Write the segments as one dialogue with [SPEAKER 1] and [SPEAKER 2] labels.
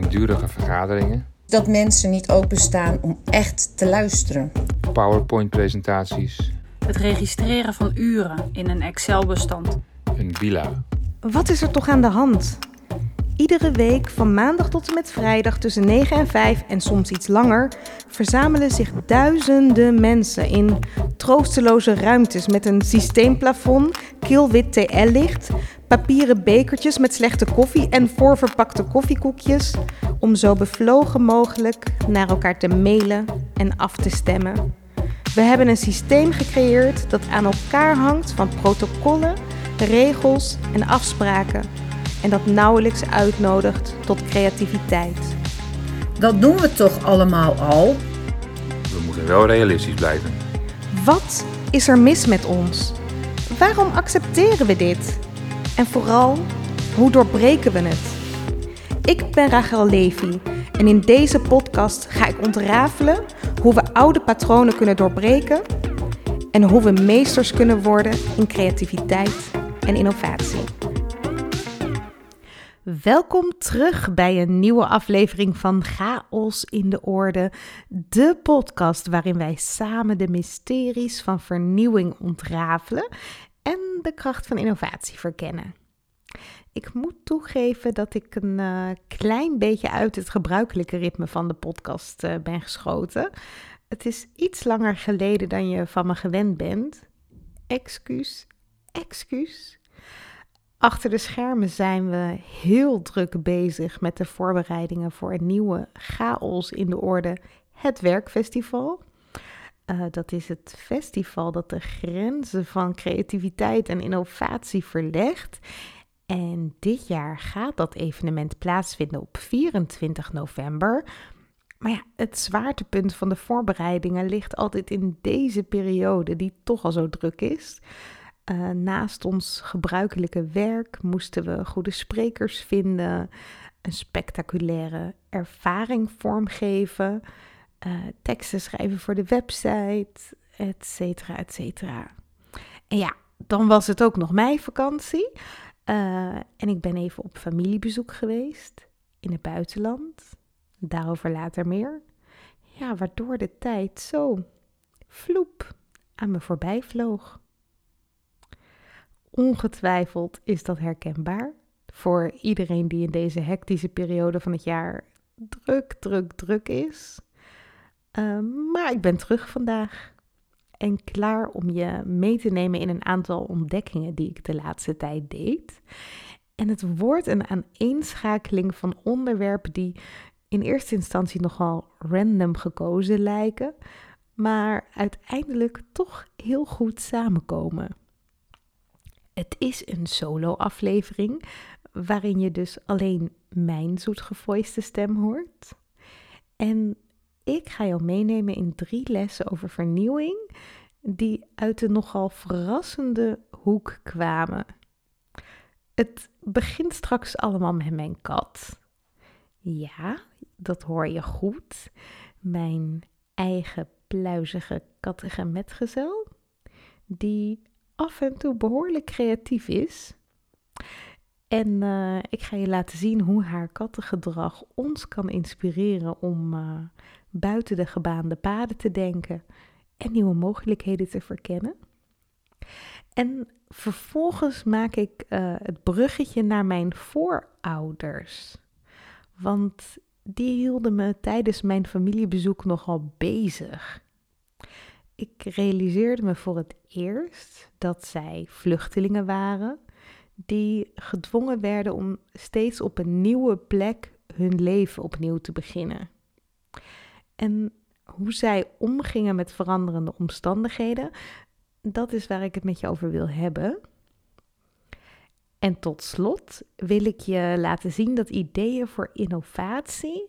[SPEAKER 1] langdurige vergaderingen,
[SPEAKER 2] Dat mensen niet openstaan om echt te luisteren.
[SPEAKER 1] PowerPoint-presentaties,
[SPEAKER 3] Het registreren van uren in een Excel-bestand.
[SPEAKER 1] een villa.
[SPEAKER 4] Wat is er toch aan de hand? Iedere week van maandag tot en met vrijdag tussen 9 en 5 en soms iets langer verzamelen zich duizenden mensen in troosteloze ruimtes met een systeemplafond, kilwit TL-licht, papieren bekertjes met slechte koffie en voorverpakte koffiekoekjes om zo bevlogen mogelijk naar elkaar te mailen en af te stemmen. We hebben een systeem gecreëerd dat aan elkaar hangt van protocollen, regels en afspraken en dat nauwelijks uitnodigt tot creativiteit.
[SPEAKER 2] Dat doen we toch allemaal al?
[SPEAKER 1] We moeten wel realistisch blijven.
[SPEAKER 4] Wat is er mis met ons? Waarom accepteren we dit? En vooral, hoe doorbreken we het? Ik ben Rachel Levy en in deze podcast ga ik ontrafelen hoe we oude patronen kunnen doorbreken en hoe we meesters kunnen worden in creativiteit en innovatie. Welkom terug bij een nieuwe aflevering van Chaos in de Orde, de podcast waarin wij samen de mysteries van vernieuwing ontrafelen en de kracht van innovatie verkennen. Ik moet toegeven dat ik een eh, klein beetje uit het gebruikelijke ritme van de podcast eh, ben geschoten. Het is iets langer geleden dan je van me gewend bent. Excuus, excuus. Achter de schermen zijn we heel druk bezig met de voorbereidingen voor een nieuwe chaos in de orde, het Werkfestival. Uh, dat is het festival dat de grenzen van creativiteit en innovatie verlegt. En dit jaar gaat dat evenement plaatsvinden op 24 november. Maar ja, het zwaartepunt van de voorbereidingen ligt altijd in deze periode, die toch al zo druk is. Uh, naast ons gebruikelijke werk moesten we goede sprekers vinden, een spectaculaire ervaring vormgeven, uh, teksten schrijven voor de website, et cetera, et cetera. En ja, dan was het ook nog mijn vakantie. Uh, en ik ben even op familiebezoek geweest in het buitenland. Daarover later meer. Ja, waardoor de tijd zo vloep aan me voorbij vloog. Ongetwijfeld is dat herkenbaar voor iedereen die in deze hectische periode van het jaar druk, druk, druk is. Uh, maar ik ben terug vandaag en klaar om je mee te nemen in een aantal ontdekkingen die ik de laatste tijd deed. En het wordt een aaneenschakeling van onderwerpen die in eerste instantie nogal random gekozen lijken, maar uiteindelijk toch heel goed samenkomen. Het is een solo-aflevering waarin je dus alleen mijn zoetgevoiste stem hoort. En ik ga jou meenemen in drie lessen over vernieuwing die uit de nogal verrassende hoek kwamen. Het begint straks allemaal met mijn kat. Ja, dat hoor je goed. Mijn eigen pluizige kattige metgezel, die af en toe behoorlijk creatief is. En uh, ik ga je laten zien hoe haar kattengedrag ons kan inspireren om uh, buiten de gebaande paden te denken en nieuwe mogelijkheden te verkennen. En vervolgens maak ik uh, het bruggetje naar mijn voorouders. Want die hielden me tijdens mijn familiebezoek nogal bezig. Ik realiseerde me voor het eerst dat zij vluchtelingen waren die gedwongen werden om steeds op een nieuwe plek hun leven opnieuw te beginnen. En hoe zij omgingen met veranderende omstandigheden, dat is waar ik het met je over wil hebben. En tot slot wil ik je laten zien dat ideeën voor innovatie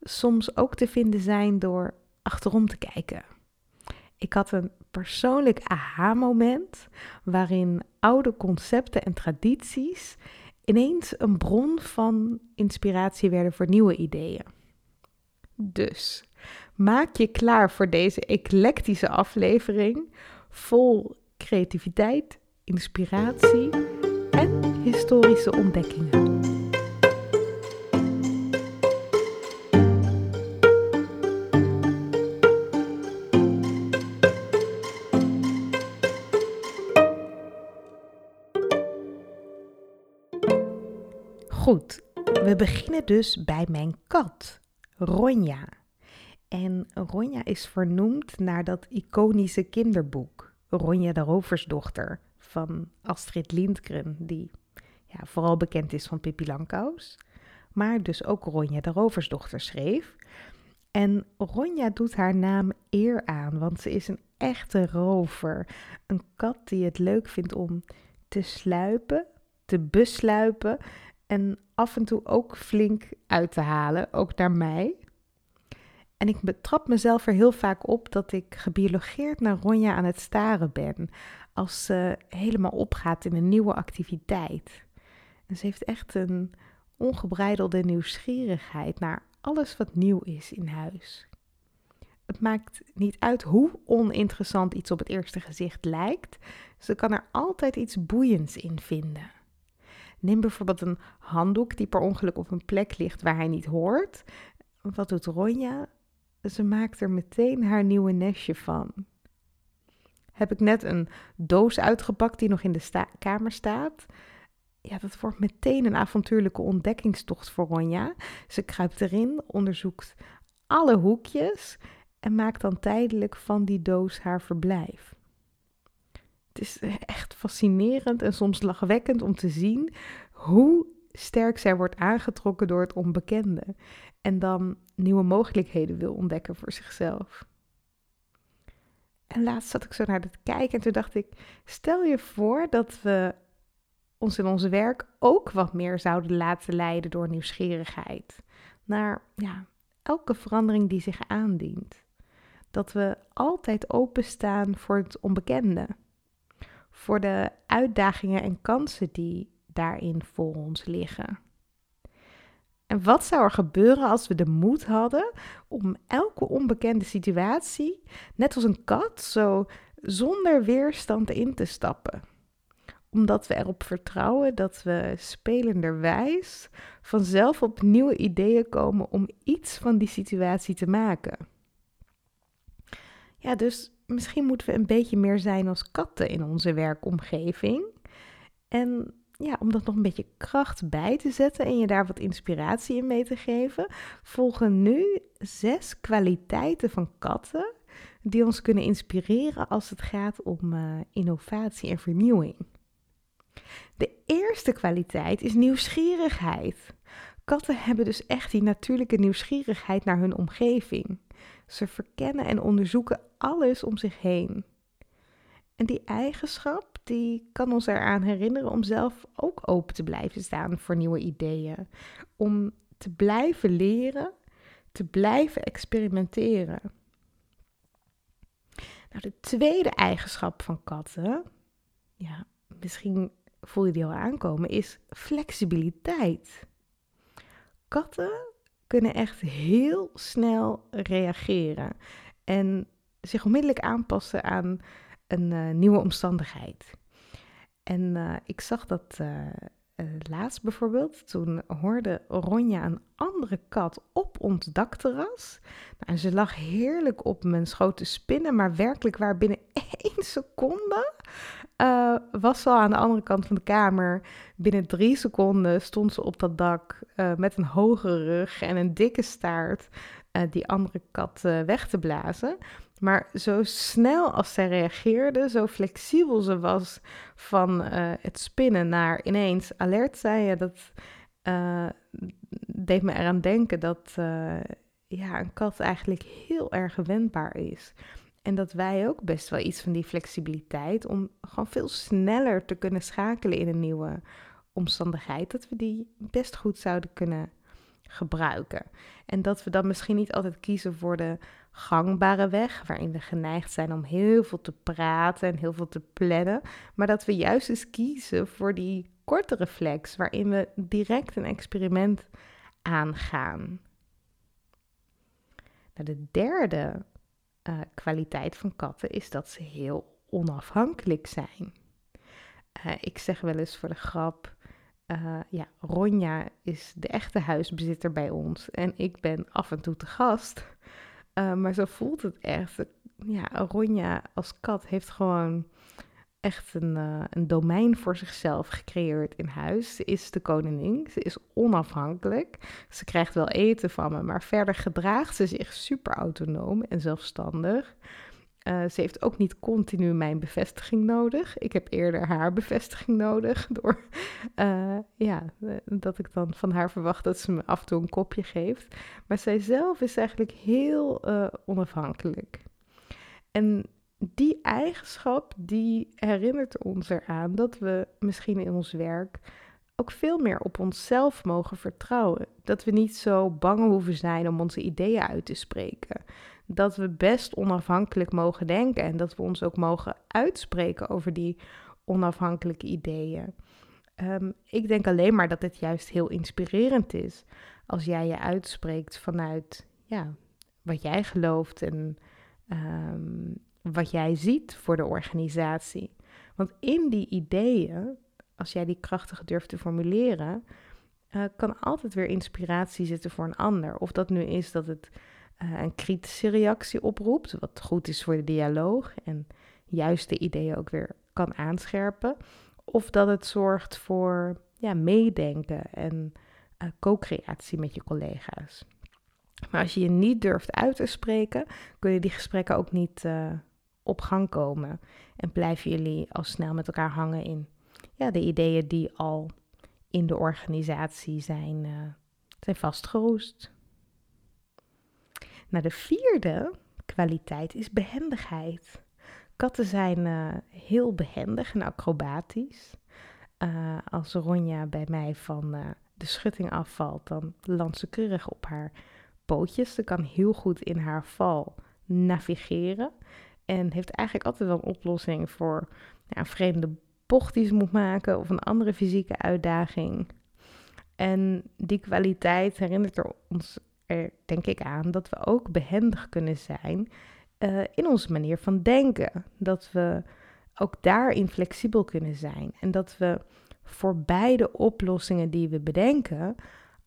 [SPEAKER 4] soms ook te vinden zijn door achterom te kijken. Ik had een persoonlijk aha-moment waarin oude concepten en tradities ineens een bron van inspiratie werden voor nieuwe ideeën. Dus Maak je klaar voor deze eclectische aflevering vol creativiteit, inspiratie en historische ontdekkingen. Goed, we beginnen dus bij mijn kat, Ronja. En Ronja is vernoemd naar dat iconische kinderboek, Ronja de Roversdochter, van Astrid Lindgren, die ja, vooral bekend is van Pippi Langkous, maar dus ook Ronja de Roversdochter schreef. En Ronja doet haar naam eer aan, want ze is een echte rover. Een kat die het leuk vindt om te sluipen, te besluipen en af en toe ook flink uit te halen, ook naar mij. En ik betrap mezelf er heel vaak op dat ik gebiologeerd naar Ronja aan het staren ben, als ze helemaal opgaat in een nieuwe activiteit. Ze heeft echt een ongebreidelde nieuwsgierigheid naar alles wat nieuw is in huis. Het maakt niet uit hoe oninteressant iets op het eerste gezicht lijkt, ze kan er altijd iets boeiends in vinden. Neem bijvoorbeeld een handdoek die per ongeluk op een plek ligt waar hij niet hoort. Wat doet Ronja? Ze maakt er meteen haar nieuwe nestje van. Heb ik net een doos uitgepakt die nog in de kamer staat? Ja, dat wordt meteen een avontuurlijke ontdekkingstocht voor Ronja. Ze kruipt erin, onderzoekt alle hoekjes en maakt dan tijdelijk van die doos haar verblijf. Het is echt fascinerend en soms lachwekkend om te zien hoe sterk zij wordt aangetrokken door het onbekende en dan nieuwe mogelijkheden wil ontdekken voor zichzelf. En laatst zat ik zo naar het kijken en toen dacht ik: stel je voor dat we ons in ons werk ook wat meer zouden laten leiden door nieuwsgierigheid naar ja, elke verandering die zich aandient. Dat we altijd openstaan voor het onbekende, voor de uitdagingen en kansen die daarin voor ons liggen. En wat zou er gebeuren als we de moed hadden om elke onbekende situatie, net als een kat, zo zonder weerstand in te stappen? Omdat we erop vertrouwen dat we spelenderwijs vanzelf op nieuwe ideeën komen om iets van die situatie te maken. Ja, dus misschien moeten we een beetje meer zijn als katten in onze werkomgeving. En ja, om dat nog een beetje kracht bij te zetten en je daar wat inspiratie in mee te geven, volgen nu zes kwaliteiten van katten die ons kunnen inspireren als het gaat om uh, innovatie en vernieuwing. De eerste kwaliteit is nieuwsgierigheid. Katten hebben dus echt die natuurlijke nieuwsgierigheid naar hun omgeving. Ze verkennen en onderzoeken alles om zich heen. En die eigenschap die kan ons eraan herinneren om zelf ook open te blijven staan voor nieuwe ideeën. Om te blijven leren, te blijven experimenteren. Nou, de tweede eigenschap van katten, ja, misschien voel je die al aankomen, is flexibiliteit. Katten kunnen echt heel snel reageren en zich onmiddellijk aanpassen aan een uh, nieuwe omstandigheid. En uh, ik zag dat uh, laatst bijvoorbeeld, toen hoorde Ronja een andere kat op ons dakterras. Nou, en ze lag heerlijk op mijn schoot te spinnen, maar werkelijk waar binnen één seconde was ze al aan de andere kant van de kamer. Binnen drie seconden stond ze op dat dak met een hoge rug en een dikke staart die andere kat weg te blazen. Maar zo snel als zij reageerde, zo flexibel ze was van uh, het spinnen naar ineens alert zijn, dat uh, deed me eraan denken dat uh, ja, een kat eigenlijk heel erg wendbaar is. En dat wij ook best wel iets van die flexibiliteit om gewoon veel sneller te kunnen schakelen in een nieuwe omstandigheid, dat we die best goed zouden kunnen gebruiken. En dat we dan misschien niet altijd kiezen voor de gangbare weg, waarin we geneigd zijn om heel veel te praten en heel veel te plannen, maar dat we juist eens kiezen voor die kortere flex, waarin we direct een experiment aangaan. Nou, de derde uh, kwaliteit van katten is dat ze heel onafhankelijk zijn. Uh, ik zeg wel eens voor de grap: uh, ja, Ronja is de echte huisbezitter bij ons en ik ben af en toe te gast. Uh, maar zo voelt het echt. Ja, Ronja als kat heeft gewoon echt een, uh, een domein voor zichzelf gecreëerd in huis. Ze is de koningin, ze is onafhankelijk. Ze krijgt wel eten van me, maar verder gedraagt ze zich super autonoom en zelfstandig. Uh, ze heeft ook niet continu mijn bevestiging nodig. Ik heb eerder haar bevestiging nodig. Door uh, ja, dat ik dan van haar verwacht dat ze me af en toe een kopje geeft. Maar zij zelf is eigenlijk heel onafhankelijk. En die eigenschap die herinnert ons eraan dat we misschien in ons werk ook veel meer op onszelf mogen vertrouwen. Dat we niet zo bang hoeven zijn om onze ideeën uit te spreken. Dat we best onafhankelijk mogen denken en dat we ons ook mogen uitspreken over die onafhankelijke ideeën. Um, ik denk alleen maar dat het juist heel inspirerend is als jij je uitspreekt vanuit ja, wat jij gelooft en um, wat jij ziet voor de organisatie. Want in die ideeën, als jij die krachtig durft te formuleren, uh, kan altijd weer inspiratie zitten voor een ander. Of dat nu is dat het uh, een kritische reactie oproept, wat goed is voor de dialoog en juist de ideeën ook weer kan aanscherpen. Of dat het zorgt voor ja, meedenken en uh, co-creatie met je collega's. Maar als je je niet durft uit te spreken, kun je die gesprekken ook niet uh, op gang komen. En blijven jullie al snel met elkaar hangen in ja, de ideeën die al in de organisatie zijn, zijn vastgeroest. Nou, de vierde kwaliteit is behendigheid. Katten zijn uh, heel behendig en acrobatisch. Uh, als Ronja bij mij van uh, de schutting afvalt, dan landt ze keurig op haar pootjes. Ze kan heel goed in haar val navigeren. En heeft eigenlijk altijd wel een oplossing voor ja, een vreemde bocht die ze moet maken of een andere fysieke uitdaging. En die kwaliteit herinnert er ons er denk ik aan dat we ook behendig kunnen zijn uh, in onze manier van denken. Dat we ook daarin flexibel kunnen zijn. En dat we voor beide oplossingen die we bedenken,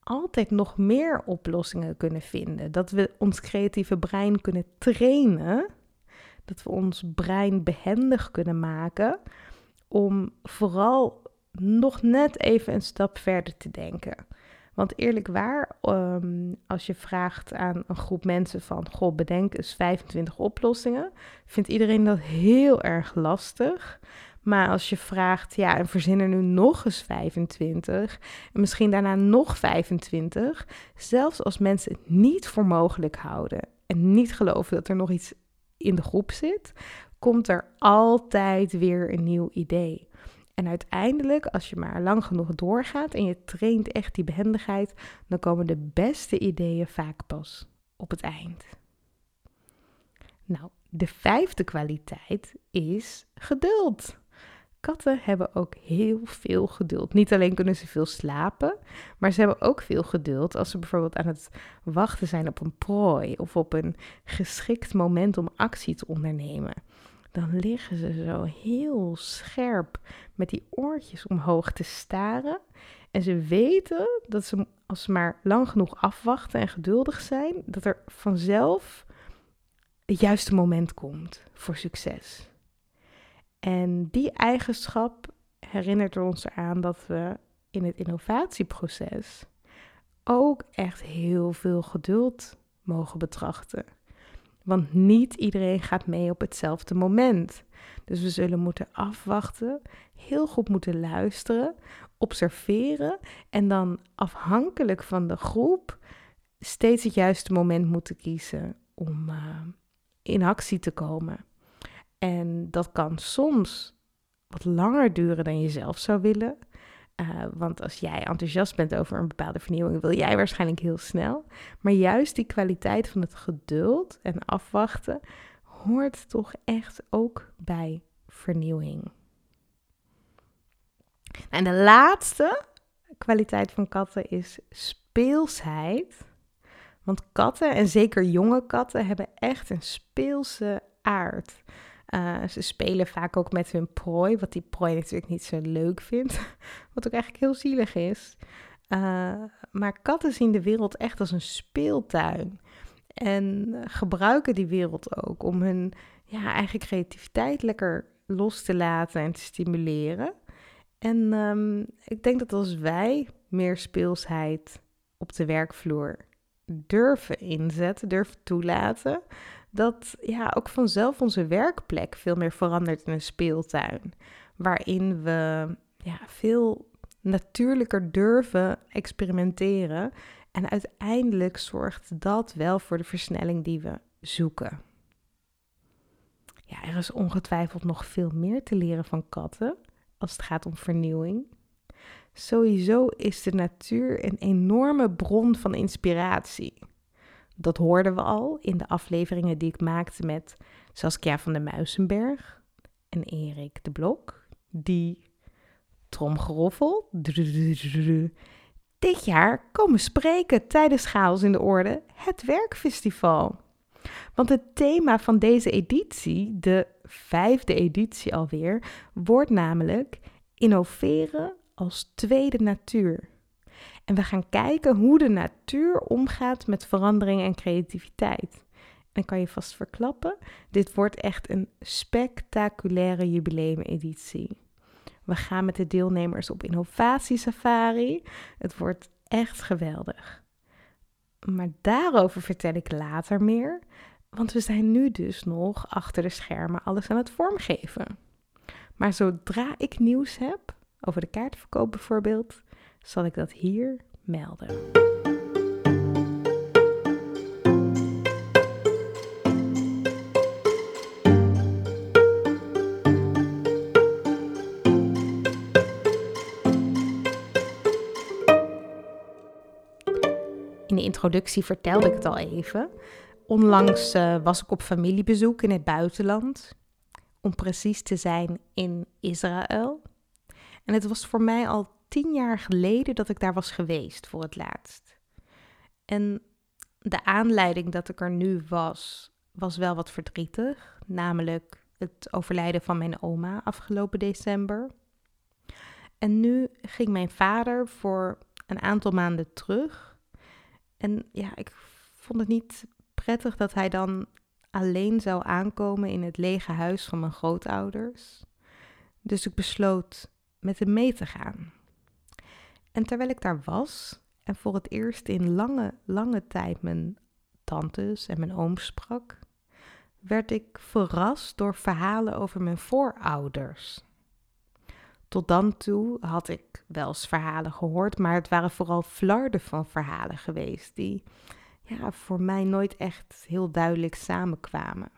[SPEAKER 4] altijd nog meer oplossingen kunnen vinden. Dat we ons creatieve brein kunnen trainen. Dat we ons brein behendig kunnen maken om vooral nog net even een stap verder te denken. Want eerlijk waar, um, als je vraagt aan een groep mensen van, goh, bedenk eens 25 oplossingen, vindt iedereen dat heel erg lastig. Maar als je vraagt, ja, en verzin er nu nog eens 25 en misschien daarna nog 25, zelfs als mensen het niet voor mogelijk houden en niet geloven dat er nog iets in de groep zit, komt er altijd weer een nieuw idee. En uiteindelijk, als je maar lang genoeg doorgaat en je traint echt die behendigheid, dan komen de beste ideeën vaak pas op het eind. Nou, de vijfde kwaliteit is geduld. Katten hebben ook heel veel geduld. Niet alleen kunnen ze veel slapen, maar ze hebben ook veel geduld als ze bijvoorbeeld aan het wachten zijn op een prooi of op een geschikt moment om actie te ondernemen dan liggen ze zo heel scherp met die oortjes omhoog te staren. En ze weten dat ze, als ze maar lang genoeg afwachten en geduldig zijn, dat er vanzelf het juiste moment komt voor succes. En die eigenschap herinnert ons eraan dat we in het innovatieproces ook echt heel veel geduld mogen betrachten. Want niet iedereen gaat mee op hetzelfde moment. Dus we zullen moeten afwachten, heel goed moeten luisteren, observeren en dan afhankelijk van de groep steeds het juiste moment moeten kiezen om uh, in actie te komen. En dat kan soms wat langer duren dan je zelf zou willen. Uh, want als jij enthousiast bent over een bepaalde vernieuwing, wil jij waarschijnlijk heel snel. Maar juist die kwaliteit van het geduld en afwachten hoort toch echt ook bij vernieuwing. En de laatste kwaliteit van katten is speelsheid. Want katten, en zeker jonge katten, hebben echt een speelse aard. Uh, ze spelen vaak ook met hun prooi, wat die prooi natuurlijk niet zo leuk vindt. Wat ook eigenlijk heel zielig is. Uh, maar katten zien de wereld echt als een speeltuin. En gebruiken die wereld ook om hun ja, eigen creativiteit lekker los te laten en te stimuleren. En ehm, ik denk dat als wij meer speelsheid op de werkvloer durven inzetten, durven toelaten, dat ja, ook vanzelf onze werkplek veel meer verandert in een speeltuin. Waarin we ja, veel natuurlijker durven experimenteren. En uiteindelijk zorgt dat wel voor de versnelling die we zoeken. Ja, er is ongetwijfeld nog veel meer te leren van katten als het gaat om vernieuwing. Sowieso is de natuur een enorme bron van inspiratie. Dat hoorden we al in de afleveringen die ik maakte met Saskia van der Muizenberg en Erik de Blok, die tromgeroffel dit jaar komen spreken tijdens Chaos in de Orde, het Werkfestival. Want het thema van deze editie, de vijfde editie alweer, wordt namelijk innoveren als tweede natuur. En we gaan kijken hoe de natuur omgaat met verandering en creativiteit. En kan je vast verklappen, dit wordt echt een spectaculaire jubileumeditie. We gaan met de deelnemers op innovatiesafari. Het wordt echt geweldig. Maar daarover vertel ik later meer, want we zijn nu dus nog achter de schermen alles aan het vormgeven. Maar zodra ik nieuws heb, over de kaartverkoop bijvoorbeeld, zal ik dat hier melden. In de introductie vertelde ik het al even. Onlangs uh, was ik op familiebezoek in het buitenland. Om precies te zijn in Israël. En het was voor mij al tien jaar geleden dat ik daar was geweest voor het laatst. En de aanleiding dat ik er nu was, was wel wat verdrietig. Namelijk het overlijden van mijn oma afgelopen december. En nu ging mijn vader voor een aantal maanden terug. En ja, ik vond het niet prettig dat hij dan alleen zou aankomen in het lege huis van mijn grootouders. Dus ik besloot met hem mee te gaan. En terwijl ik daar was en voor het eerst in lange, lange tijd mijn tantes en mijn ooms sprak, werd ik verrast door verhalen over mijn voorouders. Tot dan toe had ik wel eens verhalen gehoord, maar het waren vooral flarden van verhalen geweest die ja, voor mij nooit echt heel duidelijk samenkwamen.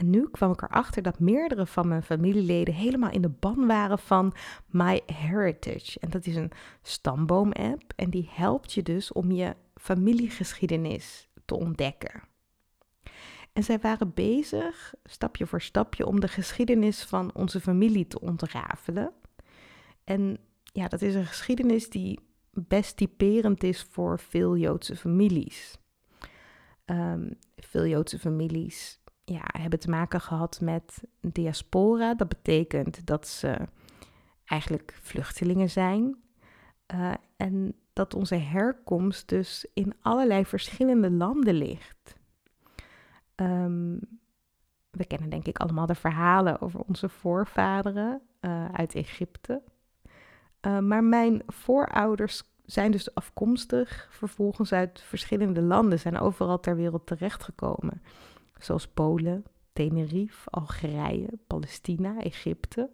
[SPEAKER 4] En nu kwam ik erachter dat meerdere van mijn familieleden helemaal in de ban waren van My Heritage. En dat is een stamboom-app en die helpt je dus om je familiegeschiedenis te ontdekken. En zij waren bezig, stapje voor stapje, om de geschiedenis van onze familie te ontrafelen. En ja, dat is een geschiedenis die best typerend is voor veel Joodse families. Um, veel Joodse families ja, hebben te maken gehad met diaspora. Dat betekent dat ze eigenlijk vluchtelingen zijn. Uh, en dat onze herkomst dus in allerlei verschillende landen ligt. Um, we kennen denk ik allemaal de verhalen over onze voorvaderen uh, uit Egypte. Uh, maar mijn voorouders zijn dus afkomstig vervolgens uit verschillende landen, zijn overal ter wereld terechtgekomen zoals Polen, Tenerife, Algerije, Palestina, Egypte.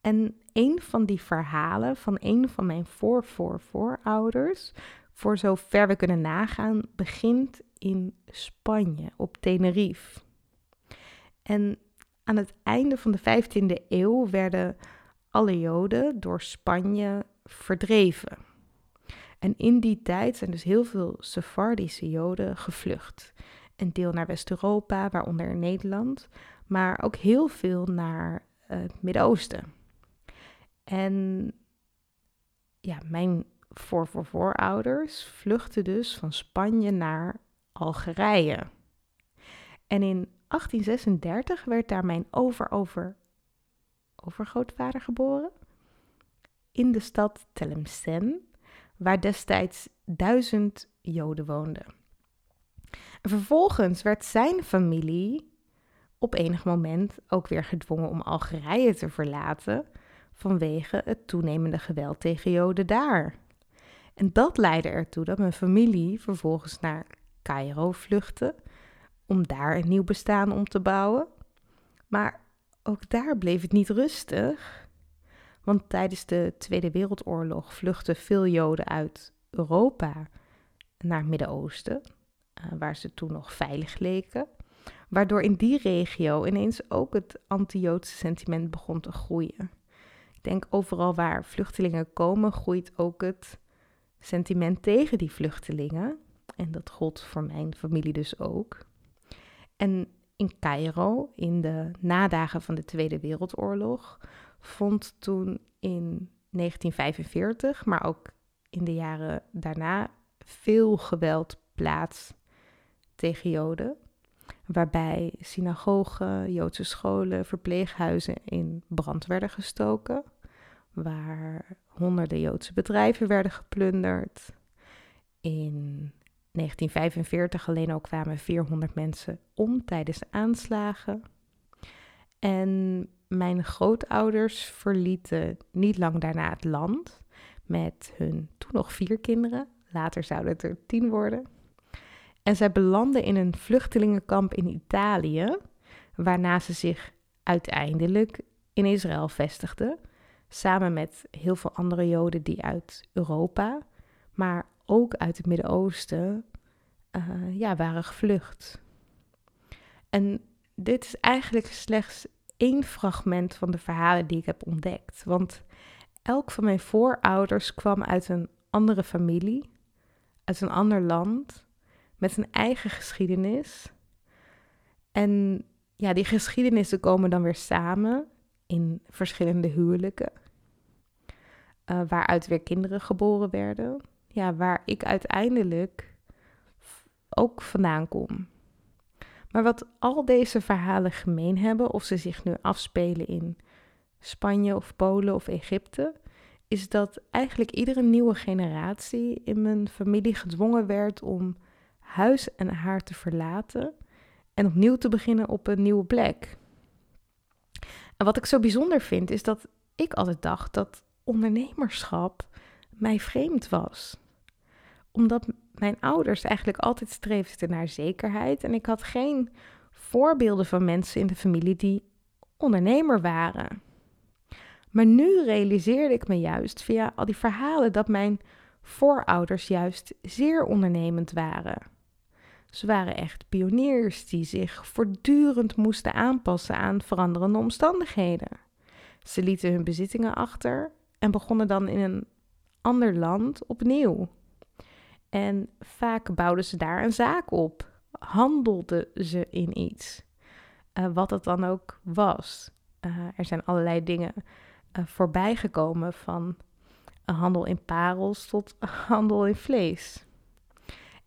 [SPEAKER 4] En een van die verhalen van een van mijn voorvoorouders, voor zover we kunnen nagaan, begint in Spanje, op Tenerife. En aan het einde van de 15e eeuw werden alle Joden door Spanje verdreven. En in die tijd zijn dus heel veel Sephardische Joden gevlucht een deel naar West-Europa, waaronder Nederland, maar ook heel veel naar uh, het Midden-Oosten. En ja, mijn voor, voor voorouders vluchtten dus van Spanje naar Algerije. En in 1836 werd daar mijn over-over overgrootvader geboren in de stad Tlemcen, waar destijds duizend Joden woonden. Vervolgens werd zijn familie op enig moment ook weer gedwongen om Algerije te verlaten vanwege het toenemende geweld tegen Joden daar. En dat leidde ertoe dat mijn familie vervolgens naar Cairo vluchtte om daar een nieuw bestaan om te bouwen. Maar ook daar bleef het niet rustig. Want tijdens de Tweede Wereldoorlog vluchtten veel Joden uit Europa naar het Midden-Oosten, waar ze toen nog veilig leken. Waardoor in die regio ineens ook het anti-Joodse sentiment begon te groeien. Ik denk overal waar vluchtelingen komen, groeit ook het sentiment tegen die vluchtelingen. En dat gold voor mijn familie dus ook. En in Cairo, in de nadagen van de Tweede Wereldoorlog, vond toen in 1945, maar ook in de jaren daarna, veel geweld plaats tegen Joden. Waarbij synagogen, Joodse scholen, verpleeghuizen in brand werden gestoken. Waar honderden Joodse bedrijven werden geplunderd. In 1945 alleen al kwamen 400 mensen om tijdens aanslagen. En mijn grootouders verlieten niet lang daarna het land met hun toen nog vier kinderen. Later zouden het er tien worden. En zij belanden in een vluchtelingenkamp in Italië, waarna ze zich uiteindelijk in Israël vestigden, samen met heel veel andere Joden die uit Europa, maar ook uit het Midden-Oosten, uh, ja, waren gevlucht. En dit is eigenlijk slechts één fragment van de verhalen die ik heb ontdekt. Want elk van mijn voorouders kwam uit een andere familie, uit een ander land, met een eigen geschiedenis. En ja, die geschiedenissen komen dan weer samen in verschillende huwelijken, uh, waaruit weer kinderen geboren werden. Ja, waar ik uiteindelijk ook vandaan kom. Maar wat al deze verhalen gemeen hebben, of ze zich nu afspelen in Spanje of Polen of Egypte, is dat eigenlijk iedere nieuwe generatie in mijn familie gedwongen werd om huis en haar te verlaten en opnieuw te beginnen op een nieuwe plek. En wat ik zo bijzonder vind, is dat ik altijd dacht dat ondernemerschap mij vreemd was. Omdat mijn ouders eigenlijk altijd streefden naar zekerheid en ik had geen voorbeelden van mensen in de familie die ondernemer waren. Maar nu realiseerde ik me juist via al die verhalen dat mijn voorouders juist zeer ondernemend waren. Ze waren echt pioniers die zich voortdurend moesten aanpassen aan veranderende omstandigheden. Ze lieten hun bezittingen achter en begonnen dan in een ander land opnieuw. En vaak bouwden ze daar een zaak op, handelden ze in iets, uh, wat het dan ook was. Uh, er zijn allerlei dingen uh, voorbij gekomen van handel in parels tot handel in vlees.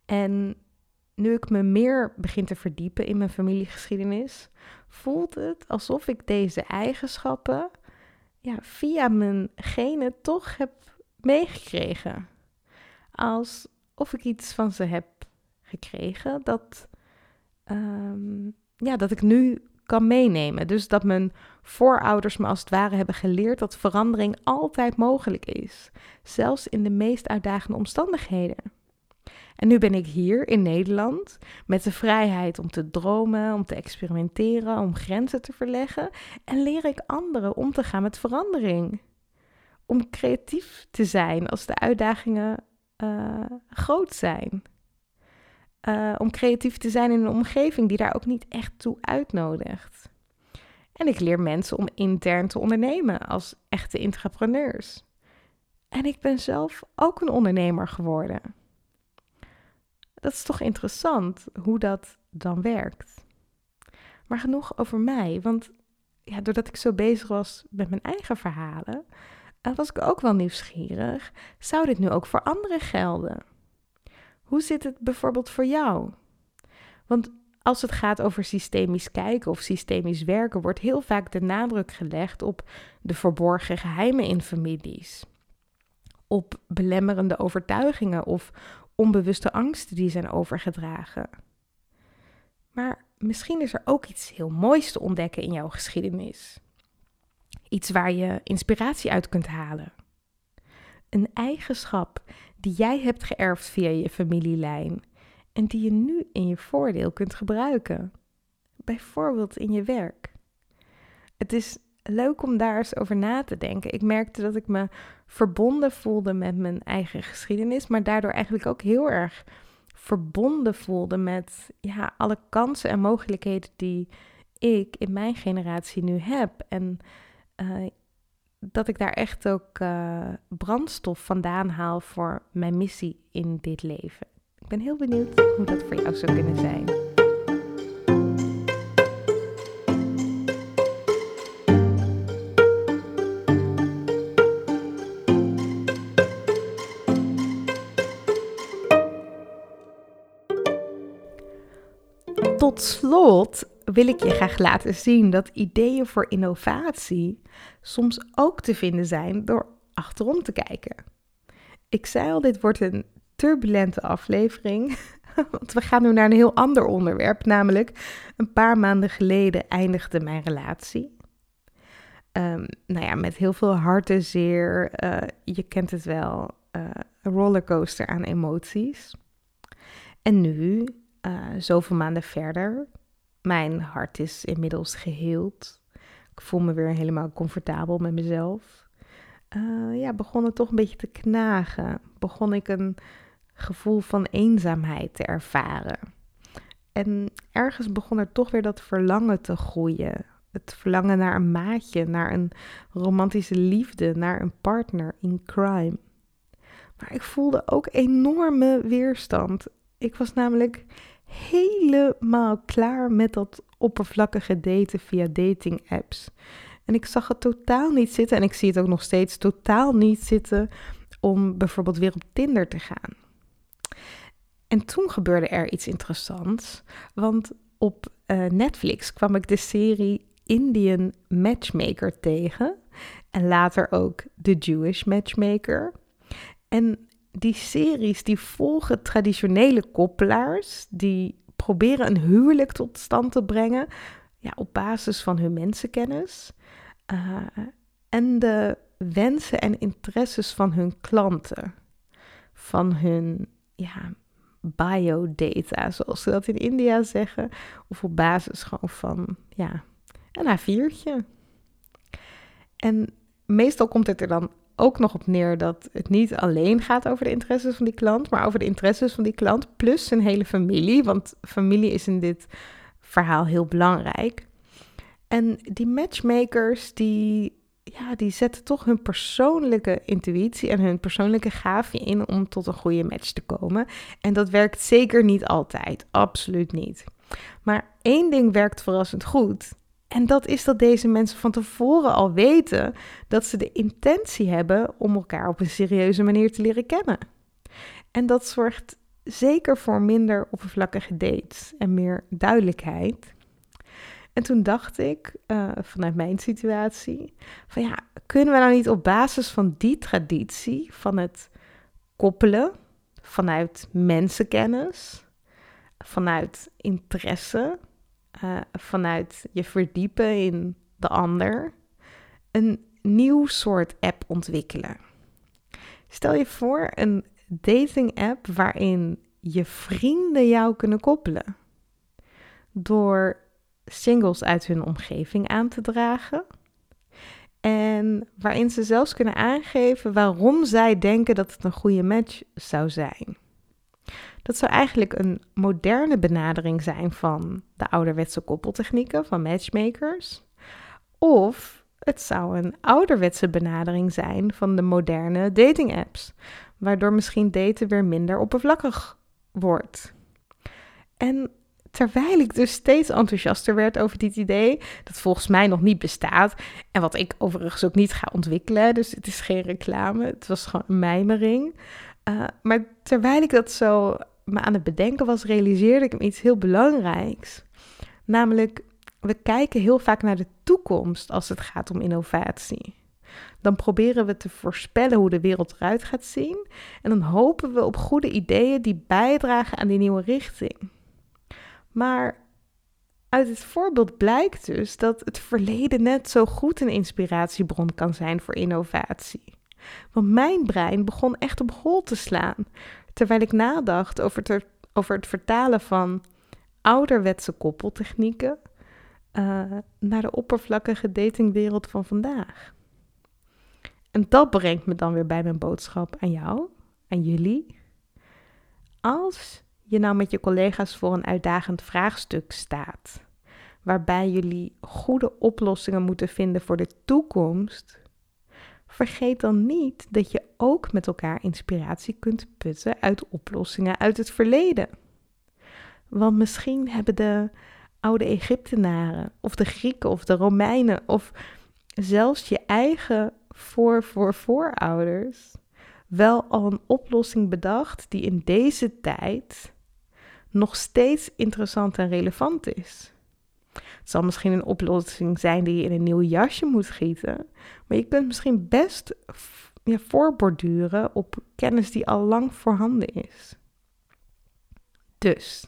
[SPEAKER 4] En nu ik me meer begin te verdiepen in mijn familiegeschiedenis, voelt het alsof ik deze eigenschappen ja, via mijn genen toch heb meegekregen. Alsof ik iets van ze heb gekregen dat, um, ja, dat ik nu kan meenemen. Dus dat mijn voorouders me als het ware hebben geleerd dat verandering altijd mogelijk is, zelfs in de meest uitdagende omstandigheden. En nu ben ik hier in Nederland met de vrijheid om te dromen, om te experimenteren, om grenzen te verleggen. En leer ik anderen om te gaan met verandering. Om creatief te zijn als de uitdagingen uh, groot zijn. Uh, om creatief te zijn in een omgeving die daar ook niet echt toe uitnodigt. En ik leer mensen om intern te ondernemen als echte entrepreneurs. En ik ben zelf ook een ondernemer geworden dat is toch interessant hoe dat dan werkt. Maar genoeg over mij, want ja, doordat ik zo bezig was met mijn eigen verhalen, eh, was ik ook wel nieuwsgierig. Zou dit nu ook voor anderen gelden? Hoe zit het bijvoorbeeld voor jou? Want als het gaat over systemisch kijken of systemisch werken, wordt heel vaak de nadruk gelegd op de verborgen geheimen in families. Op belemmerende overtuigingen of onbewuste angsten die zijn overgedragen. Maar misschien is er ook iets heel moois te ontdekken in jouw geschiedenis. Iets waar je inspiratie uit kunt halen. Een eigenschap die jij hebt geërfd via je familielijn en die je nu in je voordeel kunt gebruiken. Bijvoorbeeld in je werk. Het is leuk om daar eens over na te denken. Ik merkte dat ik me verbonden voelde met mijn eigen geschiedenis, maar daardoor eigenlijk ook heel erg verbonden voelde met ja, alle kansen en mogelijkheden die ik in mijn generatie nu heb. En uh, dat ik daar echt ook uh, brandstof vandaan haal voor mijn missie in dit leven. Ik ben heel benieuwd hoe dat voor jou zou kunnen zijn. Tot slot wil ik je graag laten zien dat ideeën voor innovatie soms ook te vinden zijn door achterom te kijken. Ik zei al, dit wordt een turbulente aflevering, want we gaan nu naar een heel ander onderwerp, namelijk een paar maanden geleden eindigde mijn relatie. Um, nou ja, met heel veel hartenzeer, uh, je kent het wel, uh, rollercoaster aan emoties. En nu, uh, zoveel maanden verder, mijn hart is inmiddels geheeld. Ik voel me weer helemaal comfortabel met mezelf. Uh, ja, begon het toch een beetje te knagen. Begon ik een gevoel van eenzaamheid te ervaren. En ergens begon er toch weer dat verlangen te groeien. Het verlangen naar een maatje, naar een romantische liefde, naar een partner in crime. Maar ik voelde ook enorme weerstand. Ik was namelijk helemaal klaar met dat oppervlakkige daten via dating apps. En ik zag het totaal niet zitten en ik zie het ook nog steeds totaal niet zitten om bijvoorbeeld weer op Tinder te gaan. En toen gebeurde er iets interessants, want op uh, Netflix kwam ik de serie Indian Matchmaker tegen en later ook The Jewish Matchmaker. En die series die volgen traditionele koppelaars die proberen een huwelijk tot stand te brengen ja, op basis van hun mensenkennis uh, en de wensen en interesses van hun klanten, van hun ja, biodata, zoals ze dat in India zeggen, of op basis gewoon van ja, een A4'tje. En meestal komt het er dan ook nog op neer dat het niet alleen gaat over de interesses van die klant, maar over de interesses van die klant plus zijn hele familie. Want familie is in dit verhaal heel belangrijk. En die matchmakers, die, ja, die zetten toch hun persoonlijke intuïtie en hun persoonlijke gave in om tot een goede match te komen. En dat werkt zeker niet altijd, absoluut niet. Maar één ding werkt verrassend goed. En dat is dat deze mensen van tevoren al weten dat ze de intentie hebben om elkaar op een serieuze manier te leren kennen. En dat zorgt zeker voor minder oppervlakkige dates en meer duidelijkheid. En toen dacht ik, uh, vanuit mijn situatie, van ja, kunnen we nou niet op basis van die traditie, van het koppelen, vanuit mensenkennis, vanuit interesse, uh, vanuit je verdiepen in de ander, een nieuw soort app ontwikkelen. Stel je voor een dating app waarin je vrienden jou kunnen koppelen. Door singles uit hun omgeving aan te dragen. En waarin ze zelfs kunnen aangeven waarom zij denken dat het een goede match zou zijn. Dat zou eigenlijk een moderne benadering zijn van de ouderwetse koppeltechnieken van matchmakers. Of het zou een ouderwetse benadering zijn van de moderne dating apps, waardoor misschien daten weer minder oppervlakkig wordt. En terwijl ik dus steeds enthousiaster werd over dit idee, dat volgens mij nog niet bestaat en wat ik overigens ook niet ga ontwikkelen, dus het is geen reclame, het was gewoon een mijmering. Uh, maar terwijl ik dat zo me aan het bedenken was, realiseerde ik me iets heel belangrijks. Namelijk, we kijken heel vaak naar de toekomst als het gaat om innovatie. Dan proberen we te voorspellen hoe de wereld eruit gaat zien. En dan hopen we op goede ideeën die bijdragen aan die nieuwe richting. Maar uit dit voorbeeld blijkt dus dat het verleden net zo goed een inspiratiebron kan zijn voor innovatie. Want mijn brein begon echt op hol te slaan terwijl ik nadacht over het, over het vertalen van ouderwetse koppeltechnieken uh, naar de oppervlakkige datingwereld van vandaag. En dat brengt me dan weer bij mijn boodschap aan jou, aan jullie. Als je nou met je collega's voor een uitdagend vraagstuk staat, waarbij jullie goede oplossingen moeten vinden voor de toekomst, vergeet dan niet dat je ook met elkaar inspiratie kunt putten uit oplossingen uit het verleden. Want misschien hebben de oude Egyptenaren of de Grieken of de Romeinen of zelfs je eigen voor voor voorouders wel al een oplossing bedacht die in deze tijd nog steeds interessant en relevant is. Het zal misschien een oplossing zijn die je in een nieuw jasje moet gieten, maar je kunt misschien best ja, voorborduren op kennis die al lang voorhanden is. Dus,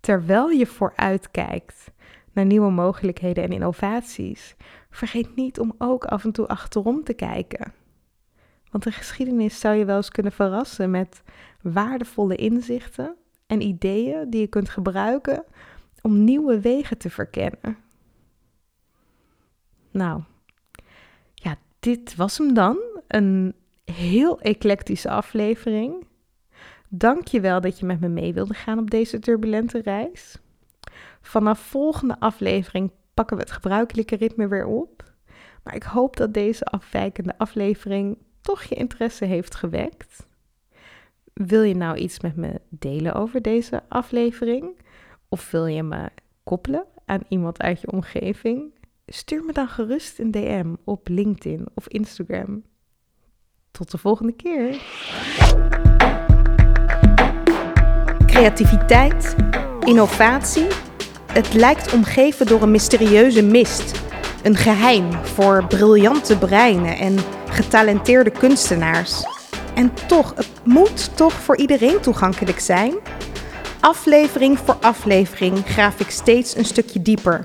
[SPEAKER 4] terwijl je vooruitkijkt naar nieuwe mogelijkheden en innovaties, vergeet niet om ook af en toe achterom te kijken. Want de geschiedenis zou je wel eens kunnen verrassen met waardevolle inzichten en ideeën die je kunt gebruiken om nieuwe wegen te verkennen. Nou, dit was hem dan. Een heel eclectische aflevering. Dank je wel dat je met me mee wilde gaan op deze turbulente reis. Vanaf volgende aflevering pakken we het gebruikelijke ritme weer op. Maar ik hoop dat deze afwijkende aflevering toch je interesse heeft gewekt. Wil je nou iets met me delen over deze aflevering? Of wil je me koppelen aan iemand uit je omgeving? Stuur me dan gerust een DM op LinkedIn of Instagram. Tot de volgende keer.
[SPEAKER 2] Creativiteit, innovatie. Het lijkt omgeven door een mysterieuze mist. Een geheim voor briljante breinen en getalenteerde kunstenaars. En toch, het moet toch voor iedereen toegankelijk zijn? Aflevering voor aflevering graaf ik steeds een stukje dieper.